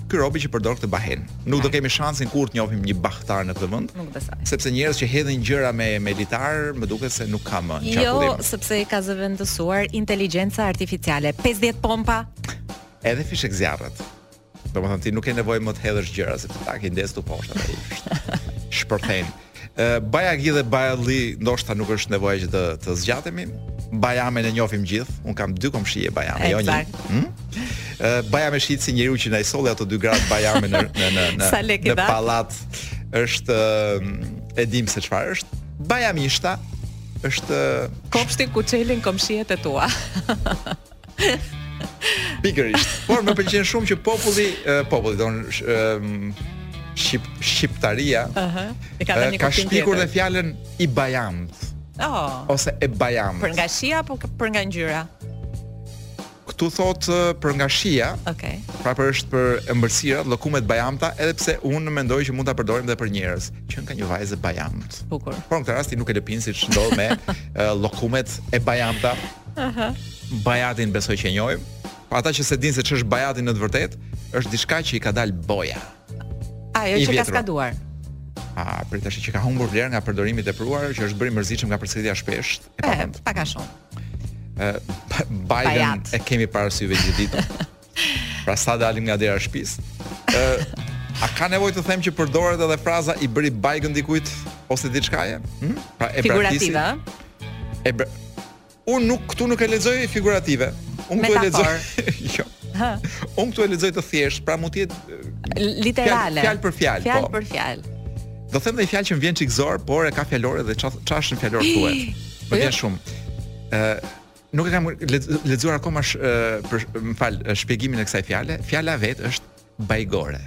ky robi që përdor këtë bahen. Nuk do kemi shansin kurrë të njohim një bahtar në këtë vend. Nuk besoj. Sepse njerëz që hedhin gjëra me me litar, më duket se nuk ka më jo, qarkullim. Jo, sepse i ka zëvendësuar inteligjenca artificiale. Dhe topat. Edhe fishekzjarrët. Domethënë ti nuk ke nevojë më të hedhësh gjëra sepse tak e ndez këtu poshtë ato shpërthejnë. Ë Bajagi dhe Bajalldi ndoshta nuk është nevojë që të të zgjatemi. Bajamen e njohim gjithë. Unë kam dy komshie Bajame, jo një. Hm? Ë Bajameshitësi njeriu që na i solli ato dy gratë Bajame në në në në, Sa lekë në dha? pallat. Është ë, e dimë se çfarë është. Bajamishta është Kopshti ku çelin komshiet e tua. Pikërisht. Por më pëlqen shumë që populli, uh, populli ynë uh, shqip, shqiptaria. Ëh. Uh -huh. E ka dhënë një Ka shpikur dhe fjalën i bajamtë. Oh. Ose e bajamtë. Për nga shija apo për nga ngjyra? Këtu thotë për nga shija. Okej. Okay. Pra për është për ëmbëlsira, llokume të bajamta, edhe pse unë mendoj që mund ta përdorim edhe për njerëz që ka një vajzë të bajamtë. Bukur. Por në këtë rast ti nuk e lëpin siç ndodh me llokumet e bajamta. Aha. Bajatin besoj që e njohim. Po ata që se dinë se ç'është Bajati në të vërtetë, është diçka që i ka dalë boja. Ajo që ka skaduar. Apo diçka që ka humbur vlerë nga përdorimi i tepruar, që është bërë i mërzitshëm nga përsëritja shpesh. E, pak a shumë. Ë bajatin e kemi para syve gjithë ditën. Pra sa dalim nga dera e shtëpisë. Ë, a ka nevojë të them që përdoret edhe fraza i bëri bajgën dikujt ose diçkaje? Hm? Pra e braktisin. Figurative, a? E bra... Unë nuk këtu nuk e lexoj figurative. Unë këtu e lexoj. jo. Unë këtu e lexoj të thjesht, pra mund të jetë literale. Fjalë për fjalë. Fjalë po. për fjalë. Do them dhe një fjalë që më vjen çik zor, por e ka fjalori dhe çfarë është në fjalor thuhet. Më vjen jo. shumë. Ë, Nuk e kam lexuar akoma sh, por më fal shpjegimin e kësaj fjale. Fjala vetë është bajgore.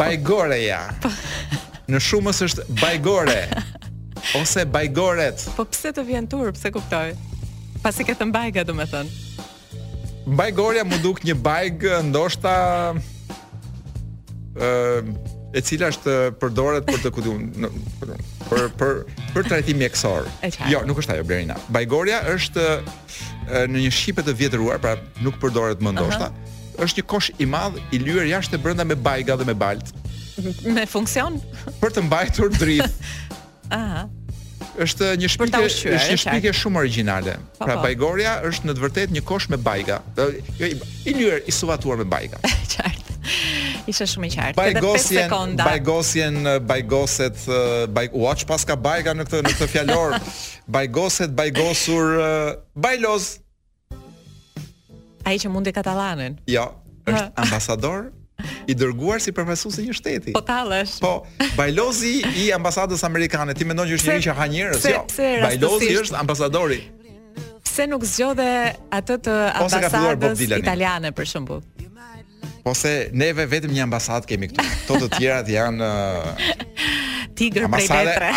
bajgorja. Në shumës është bajgore ose bajgoret. Po pse të vjen turp, s'e kuptoj? Pasi ke thënë bajga, domethënë. Bajgorja m'u duk një bajgë ndoshta ë e cila është përdoret për të kuruar në për për për trajtim mjekësor. E qartë. Jo, nuk është ajo Blerina. Bajgorja është ë, në një shqipe të vjetruar, pra nuk përdoret më ndoshta. Është një kosh i madh i lyer jashtë e brenda me bajga dhe me baltë Me funksion? për të mbajtur drithë. Aha. Është një shpikje, është një shpikje shumë origjinale. Po, pra po. bajgorja është në të vërtetë një kosh me bajga. Jo, i lyer, i suvatuar me bajga. Qartë. Isha shumë i qartë. Edhe 5 sekonda. Bajgosje, bajgoset, baj ua ç'paska bajga në këtë në këtë fjalor. bajgoset, bajgosur, bajloz. Ai që mundi katallanin. Jo, është ha. ambasador i dërguar si përfaqësues i një shteti. Po tallesh. Po, Bajlozi i ambasadës amerikane, ti mendon që është njeri që ha njerëz? Jo. Bajlozi është ambasadori. Pse nuk zgjodhe atë të ambasadës italiane për shembull? Po se neve vetëm një ambasadë kemi këtu. Këto të tjerat janë tigër prej letre.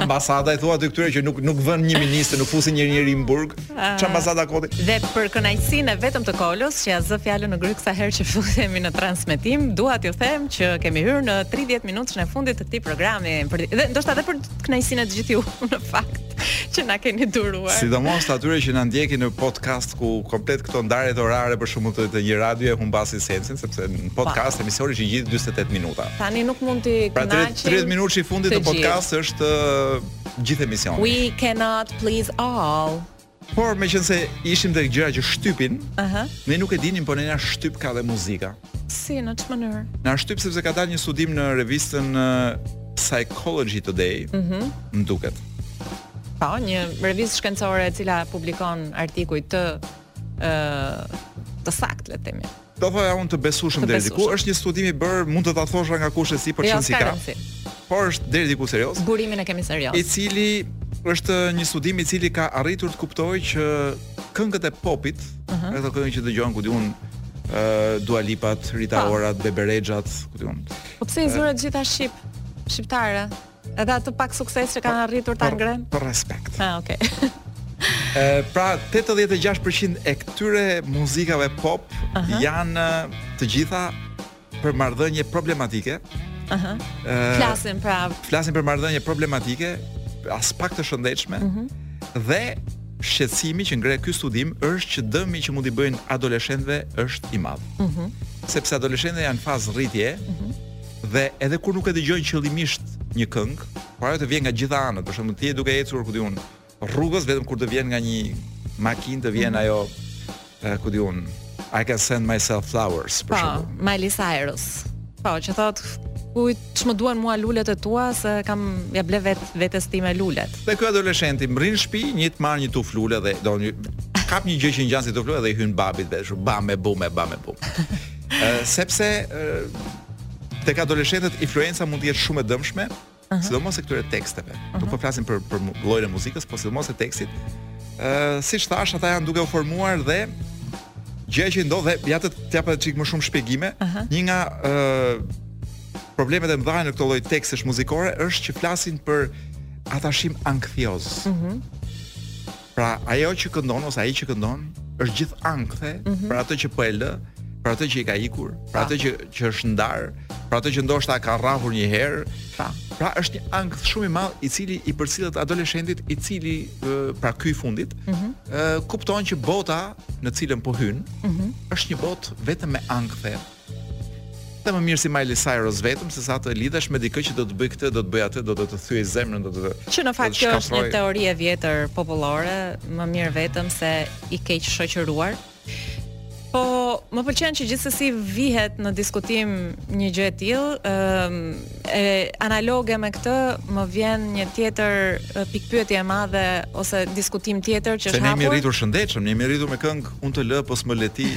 Ambasada i thua ti këtyre që nuk nuk vënë një ministër, nuk fusin një njeri në burg. Ah. Ç'ambasada koti? Dhe për kënaqësinë vetëm të Kolos, që ia zë fjalën në grykë sa herë që futemi në transmetim, dua t'ju them që kemi hyrë në 30 minutëshin e fundit të këtij programi. Dhe ndoshta edhe për kënaqësinë e të gjithë juve në fakt që na keni duruar. Sidomos atyre që na ndjekin në podcast ku komplet këto ndarjet orare për shembull të, të një radioje e humbasin sensin sepse në podcast pa. emisioni që gjithë 48 minuta. Tani nuk mund të pra, kënaqim. Pra 30 minutëshi i fundit të, të podcast është uh, gjithë emisioni. We cannot please all. Por meqenëse ishim tek gjërat që shtypin, ëh, uh -huh. ne nuk e dinim, por ne na shtyp ka dhe muzika. Si në ç'mënyrë? Na shtyp sepse ka dalë një studim në revistën Psychology Today, ëh, uh -huh. më duket. Po, një revistë shkencore e cila publikon artikuj të ëh uh, të saktë, le të themi. Do thoja unë të besueshëm deri diku, është një studim i bërë, mund të ta thosha nga kush e si për çfarë si ka. Por është deri diku serioz. Burimin e kemi serioz. I cili është një studim i cili ka arritur të kuptojë që këngët e popit, uh -huh. ato këngë që dëgjon ku di unë ë Dua Lipat, Rita Orat, Bebe Rexhat, ku di unë. Po pse i zura të gjitha shqip? Shqiptare. Edhe atë pak sukses që kanë arritur ta ngrenë. Për respekt. Ah, okay. Ë pra 86% e këtyre muzikave pop uh -huh. janë të gjitha për marrëdhënie problematike. Ëh. Uh -huh. Flasin pra. Flasin për marrëdhënie problematike, aspak të shëndetshme. Uh mhm. -huh. Dhe shqetësimi që ngre ky studim është që dëmi që mund t'i bëjnë adoleshentëve është i madh. Ëh. Uh -huh. Sepse adoleshentët janë në fazë rritje. Ëh. Uh -huh Dhe edhe kur nuk e dëgjojnë qëllimisht një këngë, por ajo të vjen nga të gjitha anët, për shembull ti je duke ecur ku di unë rrugës vetëm kur të vjen nga një makinë të vjen mm -hmm. ajo uh, ku di unë I can send myself flowers për po, shembull. Po, Miley Cyrus. Po, që thot kujt ç'më duhen mua lulet e tua se kam ia ble vet vetes time lulet. Dhe ky adoleshenti mbërrin në shtëpi, një të marr një tuf lule dhe do një kap një gjë që ngjan si tuf lule dhe i hyn babit vetë, shu bam e bum e bam e bum. Ë sepse Tek adoleshentët influenca mund të jetë shumë e dëmshme, uh -huh. sidomos e këtyre teksteve. Uh -huh. Nuk po flasim për për llojin e muzikës, por sidomos e tekstit. Ë, uh, siç thash, ata janë duke u formuar dhe gjëja që ndodh dhe ja të jap edhe çik më shumë shpjegime. Uh -huh. Një nga ë uh, problemet e mëdha në këto lloj tekstesh muzikore është që flasin për atashim ankthioz. Mhm. Uh -huh. Pra ajo që këndon ose ai që këndon është gjithë ankthe mm -hmm. për atë që po e lë, për atë që i ka ikur, për atë që që është ndar, për atë që ndoshta e ka rrahur një herë. Po. Pra është një ankth shumë i madh i cili i përcillet adoleshentit i cili pra ky i fundit, mm -hmm. kupton që bota në cilën po hyn, mm -hmm. është një botë vetëm me ankthe, E më mirë si Miley Cyrus vetëm se sa të lidhesh me dikë që do të bëjë këtë, do të bëjë atë, do të të thyejë zemrën, do të Që në fakt kjo është një teori e vjetër popullore, më mirë vetëm se i keq shoqëruar. Po, më pëlqen që gjithsesi vihet në diskutim një gjë e tillë, ëm, E analoge me këtë më vjen një tjetër pikëpyetje e madhe ose diskutim tjetër që është hapur. Se ne jemi rritur shëndetshëm, ne jemi rritur me këngë, unë të lë pos më leti.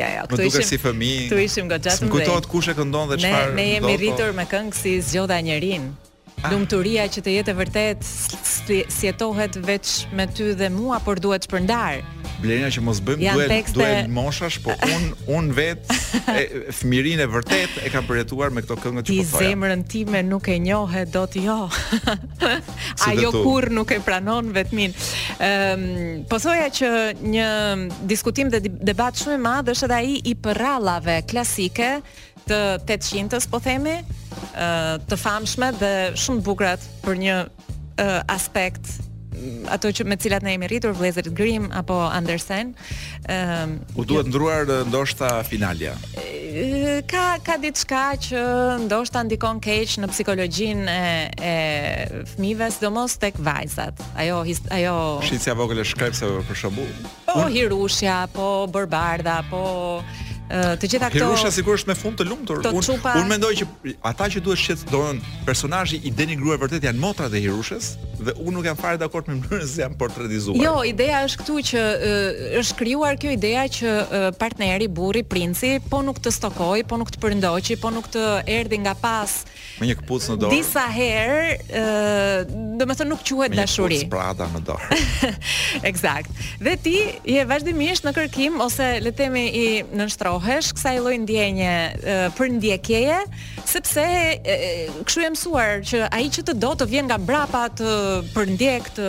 ja, ja, këtu ishim. si fëmijë. Këtu ishim goxhat. Më kujtohet kush e këndon dhe çfarë. Ne, ne jemi po. rritur me këngë si zgjodha njerinë. Ah. Lumturia që të jetë e vërtetë s'jetohet veç me ty dhe mua, por duhet shpërndarë. Blerina që mos bëjmë duel tekste... duel moshash, po un un vetë fëmininë vërtet e kam përjetuar me këto këngë që po thoja. Ti zemrën time nuk e njohe dot jo. Ajo kurrë nuk e pranon vetminë. Ëm um, po thoja që një diskutim dhe debat shumë i madh është edhe ai i përrallave klasike të 800-s po themi, ë uh, të famshme dhe shumë të bukurat për një uh, aspekt ato që me të cilat ne jemi rritur vëllezërit Grimm apo Andersen. Ëm uh, u duhet ndërruar ndoshta finalja. Ka ka diçka që ndoshta ndikon keq në psikologjinë e e fëmijëve, sidomos tek vajzat. Ajo his, ajo Shitësja e vogël e shkrepëseve për shembull. Po Hirushja, po Borëbardha, po të gjitha këto Hirushja sikur është me fund të lumtur. Unë çupa... un mendoj që ata që duhet shqetësohen, personazhi i denigruar vërtet janë motrat e Hirushes dhe unë nuk jam fare dakord me mënyrën si janë portretizuar. Jo, ideja është këtu që është krijuar kjo ideja që partneri, burri, princi po nuk të stalkoi, po nuk të përndoqi, po nuk të erdhi nga pas me një këpucë në dorë. Disa herë, ë, domethënë nuk quhet dashuri. Me prada në dorë. Eksakt. Dhe ti je vazhdimisht në kërkim ose le të themi i nënshtrohesh kësaj lloj ndjenje përndjekjeje, sepse kështu je mësuar që ai që të do të vjen nga brapa të përndjek të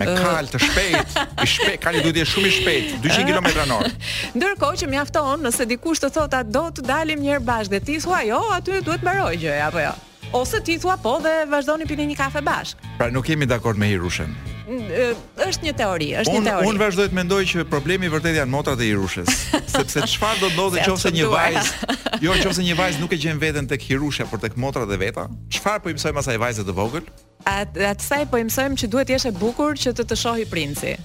Me kalë të shpejt, i shpejt, kali duhet të jetë shumë i shpejt, 200 km në orë. Ndërkohë që mjafton nëse dikush të thotë a do të dalim një herë bashkë dhe ti thua jo, aty duhet mbarojë gjëja apo jo. Ose ti thua po dhe vazhdoni pini një kafe bashkë. Pra nuk jemi dakord me Hirushen. Është një teori, është një teori. Unë vazhdoj të mendoj që problemi i vërtetë janë motrat e Hirushes, sepse çfarë do të ndodhë nëse një vajzë, jo nëse një vajzë nuk e gjen veten tek Hirushja, por tek motrat e veta? Çfarë po i mësojmë asaj vajze të vogël? At, asaj po i mësojmë që duhet të jesh e bukur që të të shohi princi.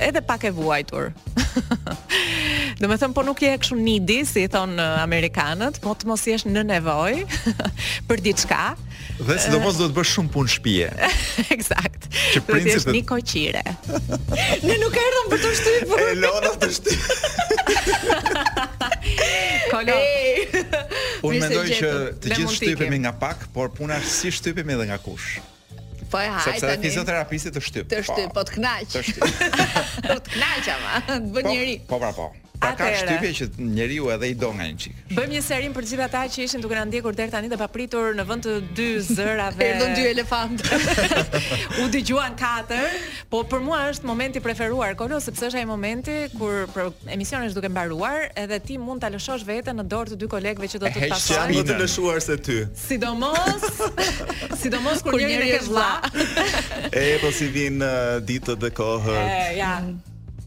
Edhe pak e vuajtur. Domethënë, po nuk je e kështu needy, si i thonë uh, Amerikanët, po të mos jesh në nevojë për diçka. Dhe sidomos do të bësh shumë punë shpije. Ekzakt. Që princi të... Nikoqire. ne nuk erdhëm për të shtypur. Elona të shtypur. Kolo. Unë mendoj që të gjithë shtypemi nga pak, Por puna është si shtypemi dhe nga kush. Po e hajtë. Sepse fizioterapisti të shtyp. Të shtyp, po, po të kënaq. Të shtyp. Do të kënaq ama, të bën po, njëri. Po, pra, po. Pra ka shtypje që njeriu edhe i do nga një çik. Bëjmë një sqarim për gjithë ata që ishin duke na ndjekur deri tani dhe papritur në vend të dy zërave. Erdhën dy elefantë. U dëgjuan katër, po për mua është momenti i preferuar Klo sepse është ai momenti kur Emisioni është duke mbaruar, edhe ti mund ta lëshosh veten në dorë të dy kolegëve që do të të pasojnë. Heq më të lëshuar se ty. Sidomos, sidomos kur njërin e ke vlla. e po si vin uh, ditët dhe kohët. E, ja.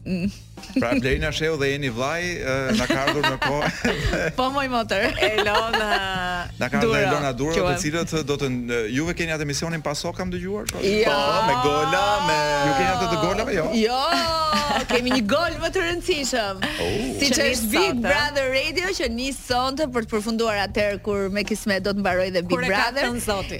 Mm. Pra Blerina Shehu dhe Eni, vllai na ka ardhur në kohë. po moj motor. Elona Na ka ardhur Elona Duro, të cilët do të juve keni atë emisionin pasi kam dëgjuar çfarë? Jo, po, me gola, me Ju keni atë të golave, jo? Jo, kemi një gol më të rëndësishëm. Oh. Siç është Big Brother Radio që nis sonte për të përfunduar atëherë kur me kismet do të mbarojë dhe Big Brother.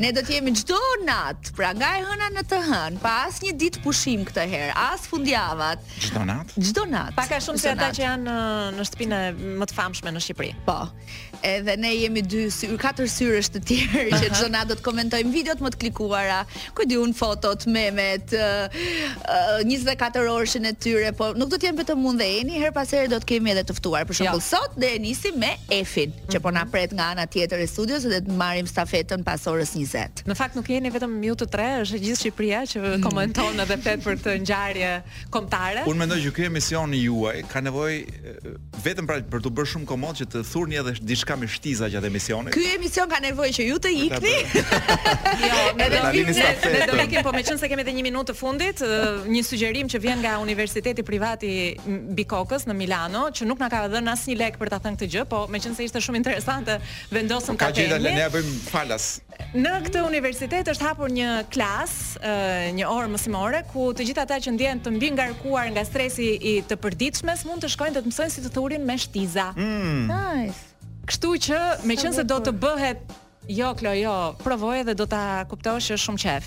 Ne do të jemi çdo natë, pra nga e hëna në të hënë, pa asnjë ditë pushim këtë herë, as fundjavat. Çdo natë? Çdo natë. Pak a shumë si ata që janë në shtëpinë më të famshme në Shqipëri. Po. edhe ne jemi dy sy, katër syresh të tjerë që çdo natë do të komentojmë videot më të klikuara, ku di un fotot, memet, uh, uh, 24 orëshin e tyre, po nuk do të jemi vetëm unë dhe Eni, herë pas here do të kemi edhe të ftuar. Për shembull, ja. sot ne nisim me Efin, që mm -hmm. po na pret nga ana tjetër e studios dhe të marrim stafetën pas orës 20. Në fakt nuk jeni vetëm ju të tre, është gjithë Shqipëria që mm. komenton edhe flet për këtë ngjarje kombëtare. Unë mendoj që ky emisioni juaj ka nevojë Vetëm pra për t'u bërë shumë komod që të thurni edhe diçka me shtiza gjatë emisionit. Ky emision ka nevojë që ju të ikni. jo, ne do të ikim, ne do ikim, po meqenëse kemi edhe një minutë të fundit, një sugjerim që vjen nga Universiteti Privat i Bikokës në Milano, që nuk na ka dhënë asnjë lek për ta thënë këtë gjë, po meqenëse ishte shumë interesante, vendosëm ta kemi këtë gjë. Ne ia bëjmë falas. Në këtë universitet është hapur një klasë, një orë mësimore ku të gjithë ata që ndjehen të mbingarkuar nga stresi i të përditshmes mund të shkojnë dhe të mësojnë si të thurin me shtiza. Mm. Nice. Kështu që, meqenëse do të bëhet Jo, Klo, jo, provoje dhe do ta kuptosh që është shumë qef.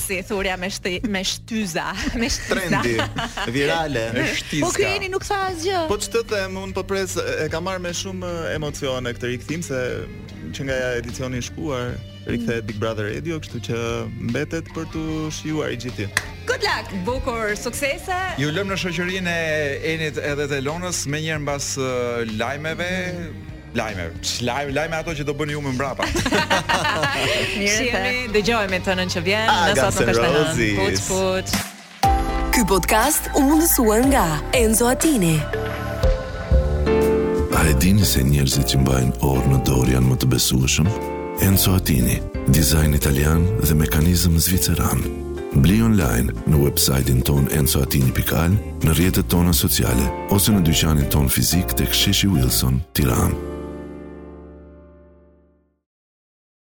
Si thurja me shti, me shtyza, me shtyza. Trendi virale me shtyza. Po ky Eni nuk tha asgjë. Po ç'të them, un po pres e kam marrë me shumë emocione këtë rikthim se që nga edicioni i shkuar rikthehet Big Brother Radio, kështu që mbetet për t'u shijuar i gjithë. Good luck, bukur, suksese. Ju lëm në shoqërinë e Enit edhe të Elonës, menjëherë mbas lajmeve. Lajme, lajme, lajme ato që do bëni ju më mbrapa. Shihemi, dëgjohemi të hënën që vjen, ah, se sot nuk është e hënë. Puç, puç. Ky podcast u mundësua nga Enzo Attini. A e dini se njerëzit që mbajnë orë në dorë janë më të besueshëm? Enzo Attini, dizajn italian dhe mekanizëm zviceran. Bli online në website-in tonë enzoattini.al në rrjetet tona sociale ose në dyqanin tonë fizik tek Sheshi Wilson, Tiranë.